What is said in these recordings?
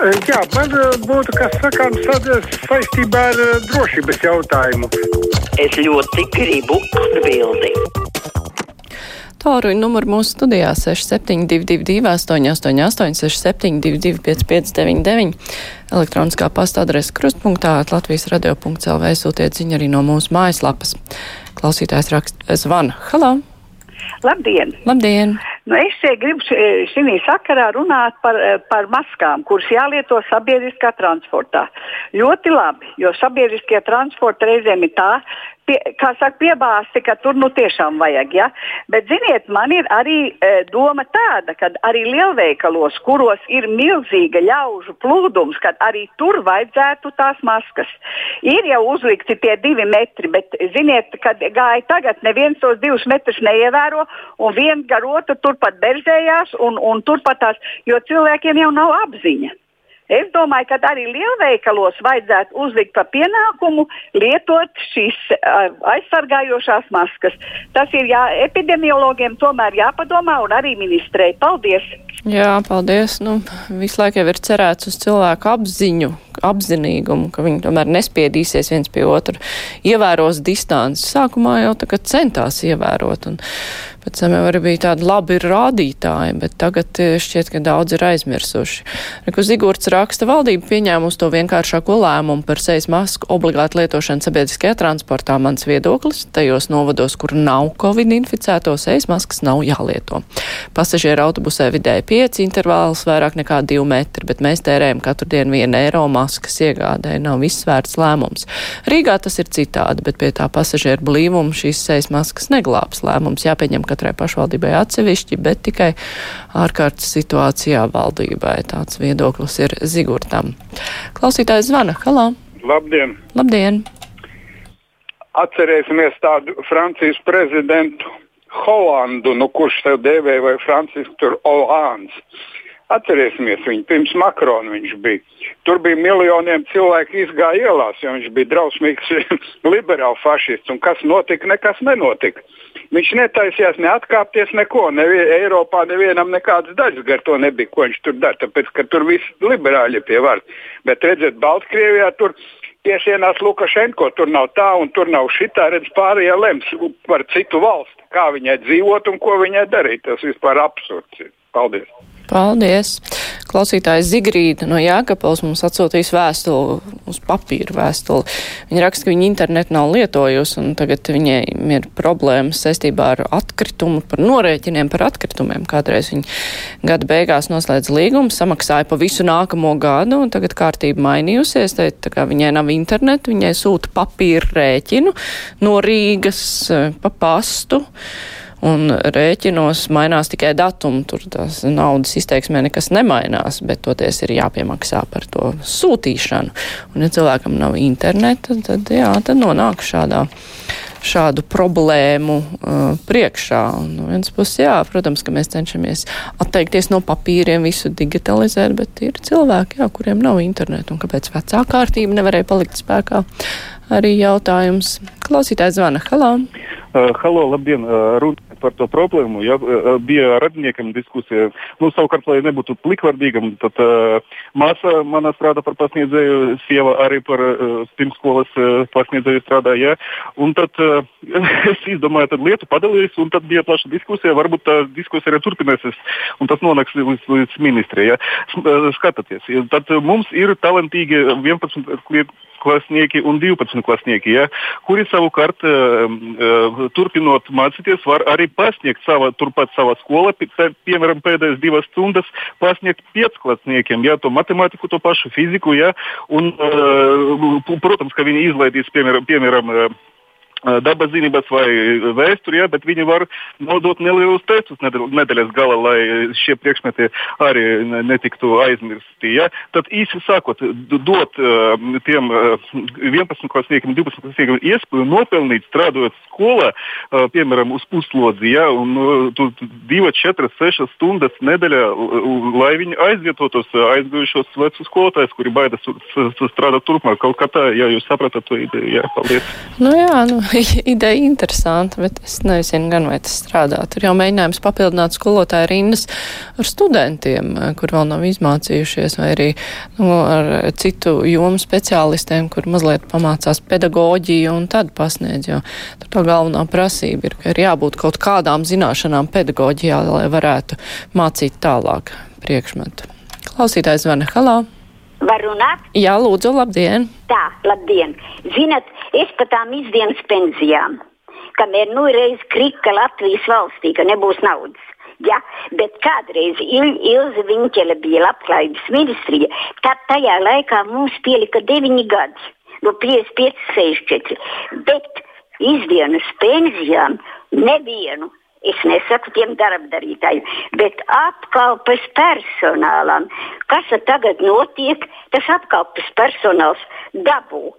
Jā, man būtu kas sakāms saistībā ar drošības jautājumu. Es ļoti gribu atbildēt. Tālruņa numuru mūsu studijā 6722, 888, 672, 559, elektroniskā pasta adrese krustpunktā, Latvijas radio.clv sūtiet ziņu arī no mūsu mājaslapas. Klausītājs raksta zvana. Halo! Labdien! Labdien! Nu, es šeit gribu šī sakarā runāt par, par maskām, kuras jālieto sabiedriskā transportā. Ļoti labi, jo sabiedriskie transporta reizēm ir tā, pie, kā saka, piebāzti, ka tur nu tiešām vajag. Ja? Bet, ziniet, man ir arī e, doma tāda, ka arī lielveikalos, kuros ir milzīga ļaužu plūdums, kad arī tur vajadzētu tās maskas. Ir jau uzlikti tie divi metri, bet, ziniet, kad gāja tagad, neviens tos divus metrus neievēro, un viens gar otru turpat berzējās, un, un turpat tās, jo cilvēkiem jau nav apziņa. Es domāju, ka arī lielveikalos vajadzētu uzlikt par pienākumu lietot šīs uh, aizsargājošās maskas. Tas ir jā, epidemiologiem tomēr jāpadomā un arī ministrei. Paldies! Jā, paldies. Nu, visu laiku jau ir cerēts uz cilvēku apziņu, apzinīgumu, ka viņi tomēr nespiedīsies viens pie otru, ievēros distanci. Sākumā jau tā kā centās ievērot. Un, Pēc tam jau arī bija tādi labi rādītāji, bet tagad eh, šķiet, ka daudz ir aizmirsuši. Reku Zigurds raksta, valdība pieņēmusi to vienkāršāko lēmumu par sejas masku obligātu lietošanu sabiedriskajā transportā. Mans viedoklis tajos novados, kur nav covid inficēto, sejas maskas nav jālieto. Pasažieru autobusē vidēji 5 intervāls vairāk nekā 2 metri, bet mēs tērējam katru dienu 1 eiro maskas iegādē. Nav viss vērts lēmums. Rīgā tas ir citādi, bet pie tā pasažieru blīvuma šīs sejas maskas neglābs. Lēmums jāpieņem katrai pašvaldībai atsevišķi, bet tikai ārkārtas situācijā valdībai. Tāds viedoklis ir Zigurtam. Klausītājs zvana. Halā! Labdien! Labdien! Atcerēsimies tādu Francijas prezidentu Holandu, nu, kurš sev dēvēja vai Francisku tur Olāns. Atcerēsimies viņu, pirms Makrona viņš bija. Tur bija miljoniem cilvēku izgāja ielās, jo viņš bija drausmīgs liberāls fašists. Un kas notika? Nekas nenotika. Viņš netaisījās neatkāpties neko. Nevi, Eiropā nevienam nekādas daļas gar to nebija, ko viņš tur dara. Tāpēc, ka tur viss liberāļi pie varas. Bet redziet, Baltkrievijā tur piesienās Lukašenko, tur nav tā un tur nav šitā. Redz, pārējie lems par citu valsti, kā viņai dzīvot un ko viņai darīt. Tas vispār absurds ir. Paldies! Paldies! Klausītājs Zigrīda no Jēkabals mums atsūtīs vēstuli, uz papīra vēstuli. Viņa raksta, ka viņa internetu nav lietojusi un tagad viņai ir problēmas saistībā ar atkritumu, par norēķiniem par atkritumiem. Kādreiz viņa gada beigās noslēdz līgumu, samaksāja pa visu nākamo gadu un tagad kārtība mainījusies. Tā, tā kā viņai nav internetu, viņai sūta papīra rēķinu no Rīgas eh, pa pastu un rēķinos mainās tikai datumi, tur tās naudas izteiksmē nekas nemainās, bet toties ir jāpiemaksā par to sūtīšanu. Un ja cilvēkam nav interneta, tad jā, tad nonāk šādā šādu problēmu uh, priekšā. Un no vienas puses, jā, protams, ka mēs cenšamies atteikties no papīriem, visu digitalizēt, bet ir cilvēki, jā, kuriem nav interneta, un kāpēc vecā kārtība nevarēja palikt spēkā. Arī jautājums. Klausītājs zvana. Halo! Uh, halo, labdien! Runa par to problēmu. Ja, bija radiniekam diskusija. Nu, savukārt, lai nebūtu plikvārdīgam, tad uh, māsa manā strādā par pasniedzēju, sieva arī par uh, pirmskolas uh, pasniedzēju strādāja. Ja? Un tad uh, es izdomāju, tad lietu padalījis, un tad bija plaša diskusija. Varbūt tā diskusija arī turpināsies, un tas nonāks līdz, līdz ministrijai. Ja? Skatieties, tad mums ir talantīgi 11 klasnieki un 12 klasnieki, ja, kuri savukārt uh, turpinot mācīties, var arī pasniegt savā, turpat savā skolā, piemēram, pēdējās divas stundas pasniegt piecklassniekiem, ja, to matemātiku, to pašu fiziku, ja, un, uh, protams, ka viņi izlaidīs, piemēram, piemēram uh, dabas zinības vai vēsturi, ja, bet viņi var nodot nelielus testus nedēļas gala, lai šie priekšmeti arī netiktu aizmirsti. Ja. Tad īsi sakot, dot tiem uh, 11 klasniekiem, 12 klasniekiem iespēju nopelnīt strādājot skolā, piemēram, uz puslodzi, ja, un uh, 2, 4, 6 stundas nedēļā, lai viņi aizvietotos aizgājušos vecus skolotājus, kuri baidas strādāt turpmāk. Kaut kā tā, ja jūs sapratat to ideju, jā, paldies. Nu jā, nu ideja interesanta, bet es nezinu, gan vai tas strādā. Tur jau mēģinājums papildināt skolotāju rindas ar studentiem, kur vēl nav izmācījušies, vai arī nu, ar citu jomu speciālistiem, kur mazliet pamācās pedagoģiju un tad pasniedz, jo tur tā galvenā prasība ir, ka ir jābūt kaut kādām zināšanām pedagoģijā, lai varētu mācīt tālāk priekšmetu. Klausītājs zvana Halā. Var runāt? Jā, lūdzu, labdien! Tā, labdien! Zinat, es par tām izdienas pensijām, kamēr nu reiz krika Latvijas valstī, ka nebūs naudas. Ja, bet kādreiz Il Ilze Viņķele bija labklājības ministrija, tad tajā laikā mums pielika 9 gadi, no 55, 64. Bet izdienas pensijām nevienu Es nesaku tiem darbdarītājiem, bet apkalpes personālam. Kas tagad notiek? Tas apkalpes personāls dabū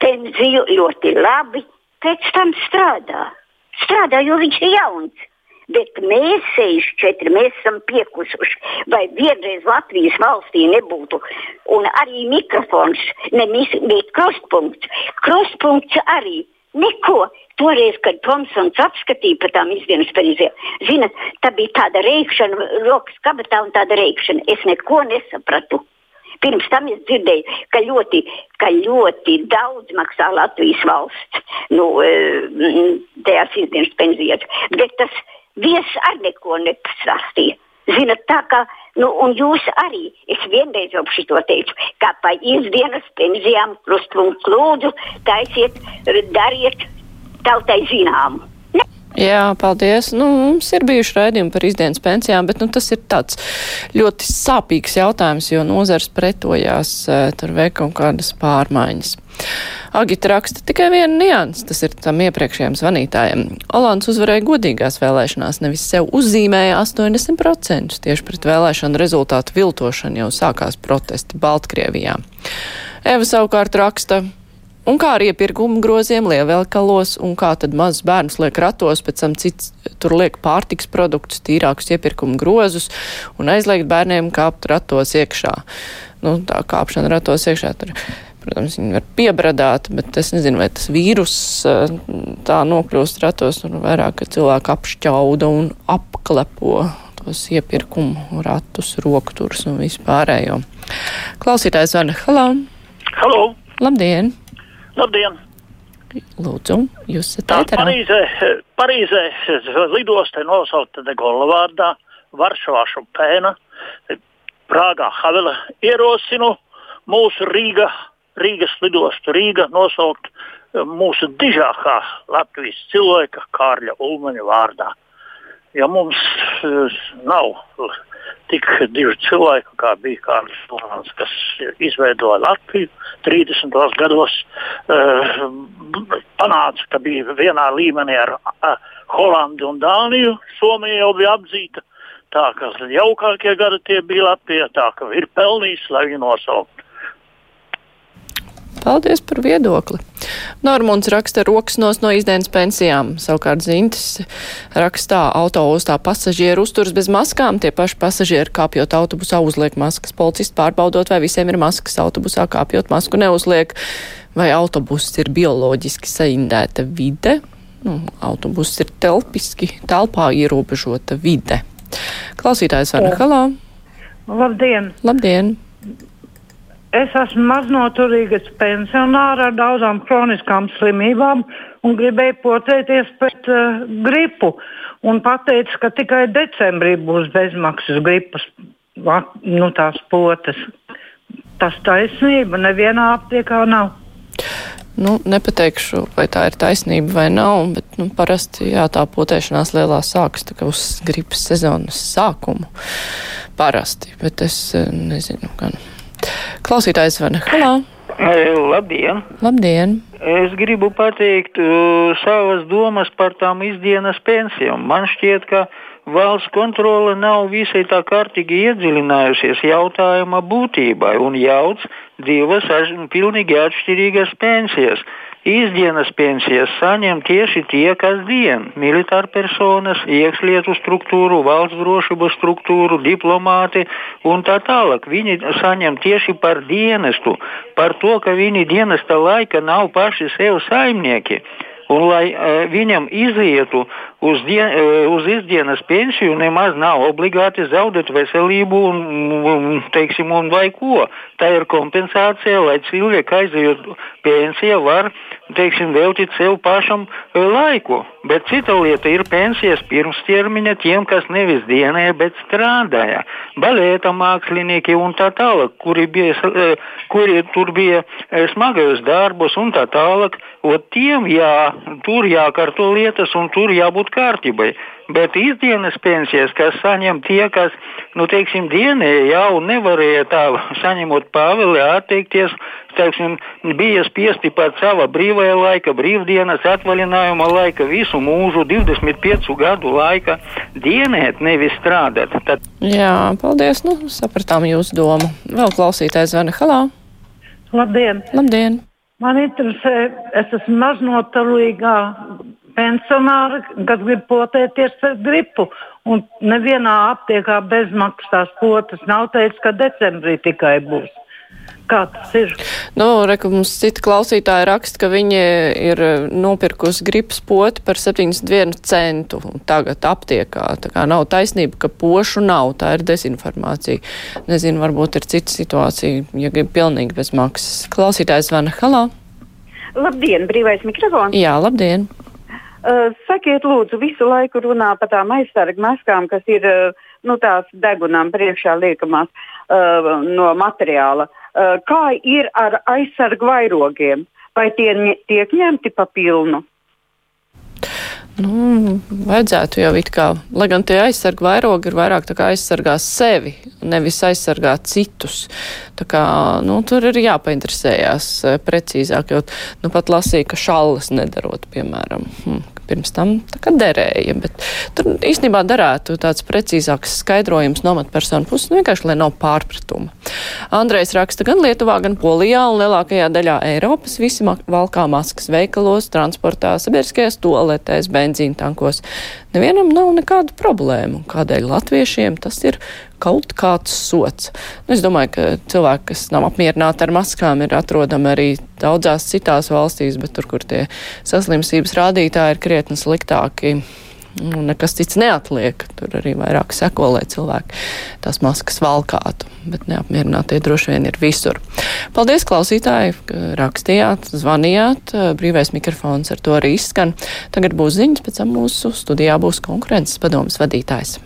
pensiju ļoti labi, pēc tam strādā. Strādā, jo viņš ir jauns. Bet mēs, 64, mēs esam piekusuši, vai vienreiz Latvijas valstī nebūtu. Un arī mikrofons, nevis krustpunkts. Krustpunkts arī Neko. Toreiz, kad Tomsons apskatīja par tām izdienas pensijām, zinat, tā bija tāda reikšana, rokas kabatā un tāda reikšana. Es neko nesapratu. Pirms tam es dzirdēju, ka ļoti, ka ļoti daudz maksā Latvijas valsts nu, e, tajās izdienas pensijās, bet tas viesis ar neko nepastāstīja. Zinat, tā kā, nu, un jūs arī, es vienreiz jau šito teicu, kā pa izdienas pensijām krustpunktu lūdzu, taisiet, dariet tautai zināmu. Jā, paldies. Nu, mums ir bijuši raidījumi par izdienas pensijām, bet nu, tas ir tāds ļoti sāpīgs jautājums, jo nozars pretojās uh, tur veikt kaut kādas pārmaiņas. Agita raksta tikai vienu niansu, tas ir tam iepriekšējiem zvanītājiem. Olands uzvarēja godīgās vēlēšanās, nevis sev uzzīmēja 80%. Tieši pret vēlēšanu rezultātu viltošanu jau sākās protesti Baltkrievijā. Eva savukārt raksta, Un kā ar iepirkumu groziem lielveikalos, un kā tad mazs bērns liek ratos, pēc tam cits tur liek pārtiks produktus, tīrākus iepirkumu grozus un aizliegt bērniem kāpt ratos iekšā. Nu, tā kāpšana ratos iekšā tur. Protams, viņi var piebradāt, bet es nezinu, vai tas vīrus eh, tā nokļūst ratos, un vairāk, ka cilvēki apšķauda un apklepo tos iepirkumu ratus, rokturs un vispārējo. Klausītājs Vana, halo! Halo! Labdien! Labdien! Lūdzu, jūs esat ēterā? Parīzē, Parīzē lidosta nosaukta de Gola vārdā, Varšavā Šupēna, Prāgā Havela ierosinu mūsu Rīga, Rīgas lidostu Rīga nosaukt eh, mūsu dižākā Latvijas cilvēka Kārļa Ulmaņa vārdā. Ja mums uh, nav tik divi cilvēki, kā bija Kārlis Lāns, kas izveidoja Latviju 30. gados, uh, panāca, ka bija vienā līmenī ar Holandu un Dāniju. Somija jau bija apzīta. Tā kā jaukākie gadi tie bija Latvijā, tā ka ir pelnījis, lai viņu nosauktu. Paldies par viedokli. Normunds raksta rokas nos no izdienas pensijām. Savukārt Zintis rakstā autoostā pasažieru uzturs bez maskām. Tie paši pasažieri kāpjot autobusā uzliek maskas. Policisti pārbaudot, vai visiem ir maskas autobusā kāpjot masku neuzliek. Vai autobuss ir bioloģiski saindēta vide? Nu, autobuss ir telpiski, telpā ierobežota vide. Klausītājs Vana Halā. Labdien! Labdien! Es esmu maznoturīgs pensionārs ar daudzām kroniskām slimībām un gribēju potēties pret uh, gripu. Un pateicu, ka tikai decembrī būs bezmaksas gripas nu, potes. Tas taisnība nevienā aptiekā nav. Nu, nepateikšu, vai tā ir taisnība vai nav, bet nu, parasti jā, tā potēšanās lielā sākas uz gripas sezonas sākumu. Parasti, bet es eh, nezinu. Gan. Klausītājs Vana. Halo! Labdien! Labdien! Es gribu pateikt uh, savas domas par tām izdienas pensijām. Man šķiet, ka valsts kontrole nav visai tā kārtīgi iedziļinājusies jautājuma būtībai un jauc divas pilnīgi atšķirīgas pensijas. Izdienas pensijas saņem tieši tie, kas dien - militāra personas, iekšlietu struktūru, valsts drošības struktūru, diplomāti un tā tālāk. Viņi saņem tieši par dienestu, par to, ka viņi dienesta laika nav paši sev saimnieki. Un lai uh, viņam izietu uz, dien, uz izdienas pensiju, nemaz nav obligāti zaudēt veselību un, un, teiksim, un vai ko. Tā ir kompensācija, lai cilvēki aizejot pensijā var teiksim, veltīt sev pašam laiku. Bet cita lieta ir pensijas pirms termiņa tiem, kas nevis dienēja, bet strādāja. Balēta mākslinieki un tā tālāk, kuri, bija, kuri tur bija smagajos darbos un tā tālāk. Ot tiem jā, tur jākārto lietas un tur jābūt kārtībai. Bet izdienas pensijas, kas saņem tie, kas, nu, teiksim, dienēja jau nevarēja tā saņemot pāveli, atteikties, teiksim, bija spiesti pat sava brīvajā laika, brīvdienas atvaļinājuma laika, visu mūžu, 25 gadu laika dienēt, nevis strādāt. Tad... Jā, paldies, nu, sapratām jūsu domu. Vēl klausītājs zvana halā. Labdien! Labdien! Man interesē, es esmu maznoturīgā pensionāri, kas grib potēties ar gripu. Un nevienā aptiekā bezmaksas tās potas nav teicis, ka decembrī tikai būs. Kā tas ir? Nu, reku, mums citi klausītāji raksta, ka viņi ir nopirkusi gripas poti par 71 centu tagad aptiekā. Tā kā nav taisnība, ka pošu nav, tā ir dezinformācija. Nezinu, varbūt ir cita situācija, ja grib pilnīgi bez maksas. Klausītājs zvana halā. Labdien, brīvais mikrofons! Jā, labdien! Uh, sakiet, lūdzu, visu laiku runā par tām aizsargu maskām, kas ir uh, nu, tās degunām priekšā liekamās uh, no materiāla. Uh, kā ir ar aizsargu vairogiem? Vai tie tiek ņemti pa pilnu? Nu, vajadzētu jau it kā, lai gan tie aizsarga vairogi ir vairāk tā kā aizsargā sevi, nevis aizsargā citus. Tā kā, nu, tur ir jāpainteresējās precīzāk, jo, nu, pat lasīja, ka šallas nedarot, piemēram. Pirms tam derēja. Bet tur īstenībā darētu tāds precīzāks skaidrojums no amatpersonu puses, nu, vienkārši, lai nav pārpratuma. Andrejs raksta gan Lietuvā, gan Polijā un lielākajā daļā Eiropas visi valkā maskas veikalos, transportā, sabiedriskajās toaletēs, benzīna tankos. Nevienam nav nekādu problēmu. Kādēļ latviešiem tas ir kaut kāds sots. Nu, es domāju, ka cilvēki, kas nav apmierināti ar maskām, ir atrodami arī daudzās citās valstīs, bet tur, kur tie saslimstības rādītāji ir krietni sliktāki. Nu, nekas cits neatliek. Tur arī vairāk seko, lai cilvēki tās maskas valkātu. Bet neapmierinātie droši vien ir visur. Paldies, klausītāji, ka rakstījāt, zvanījāt. Brīvais mikrofons ar to arī izskan. Tagad būs ziņas, pēc tam mūsu studijā būs konkurences padomas vadītājs.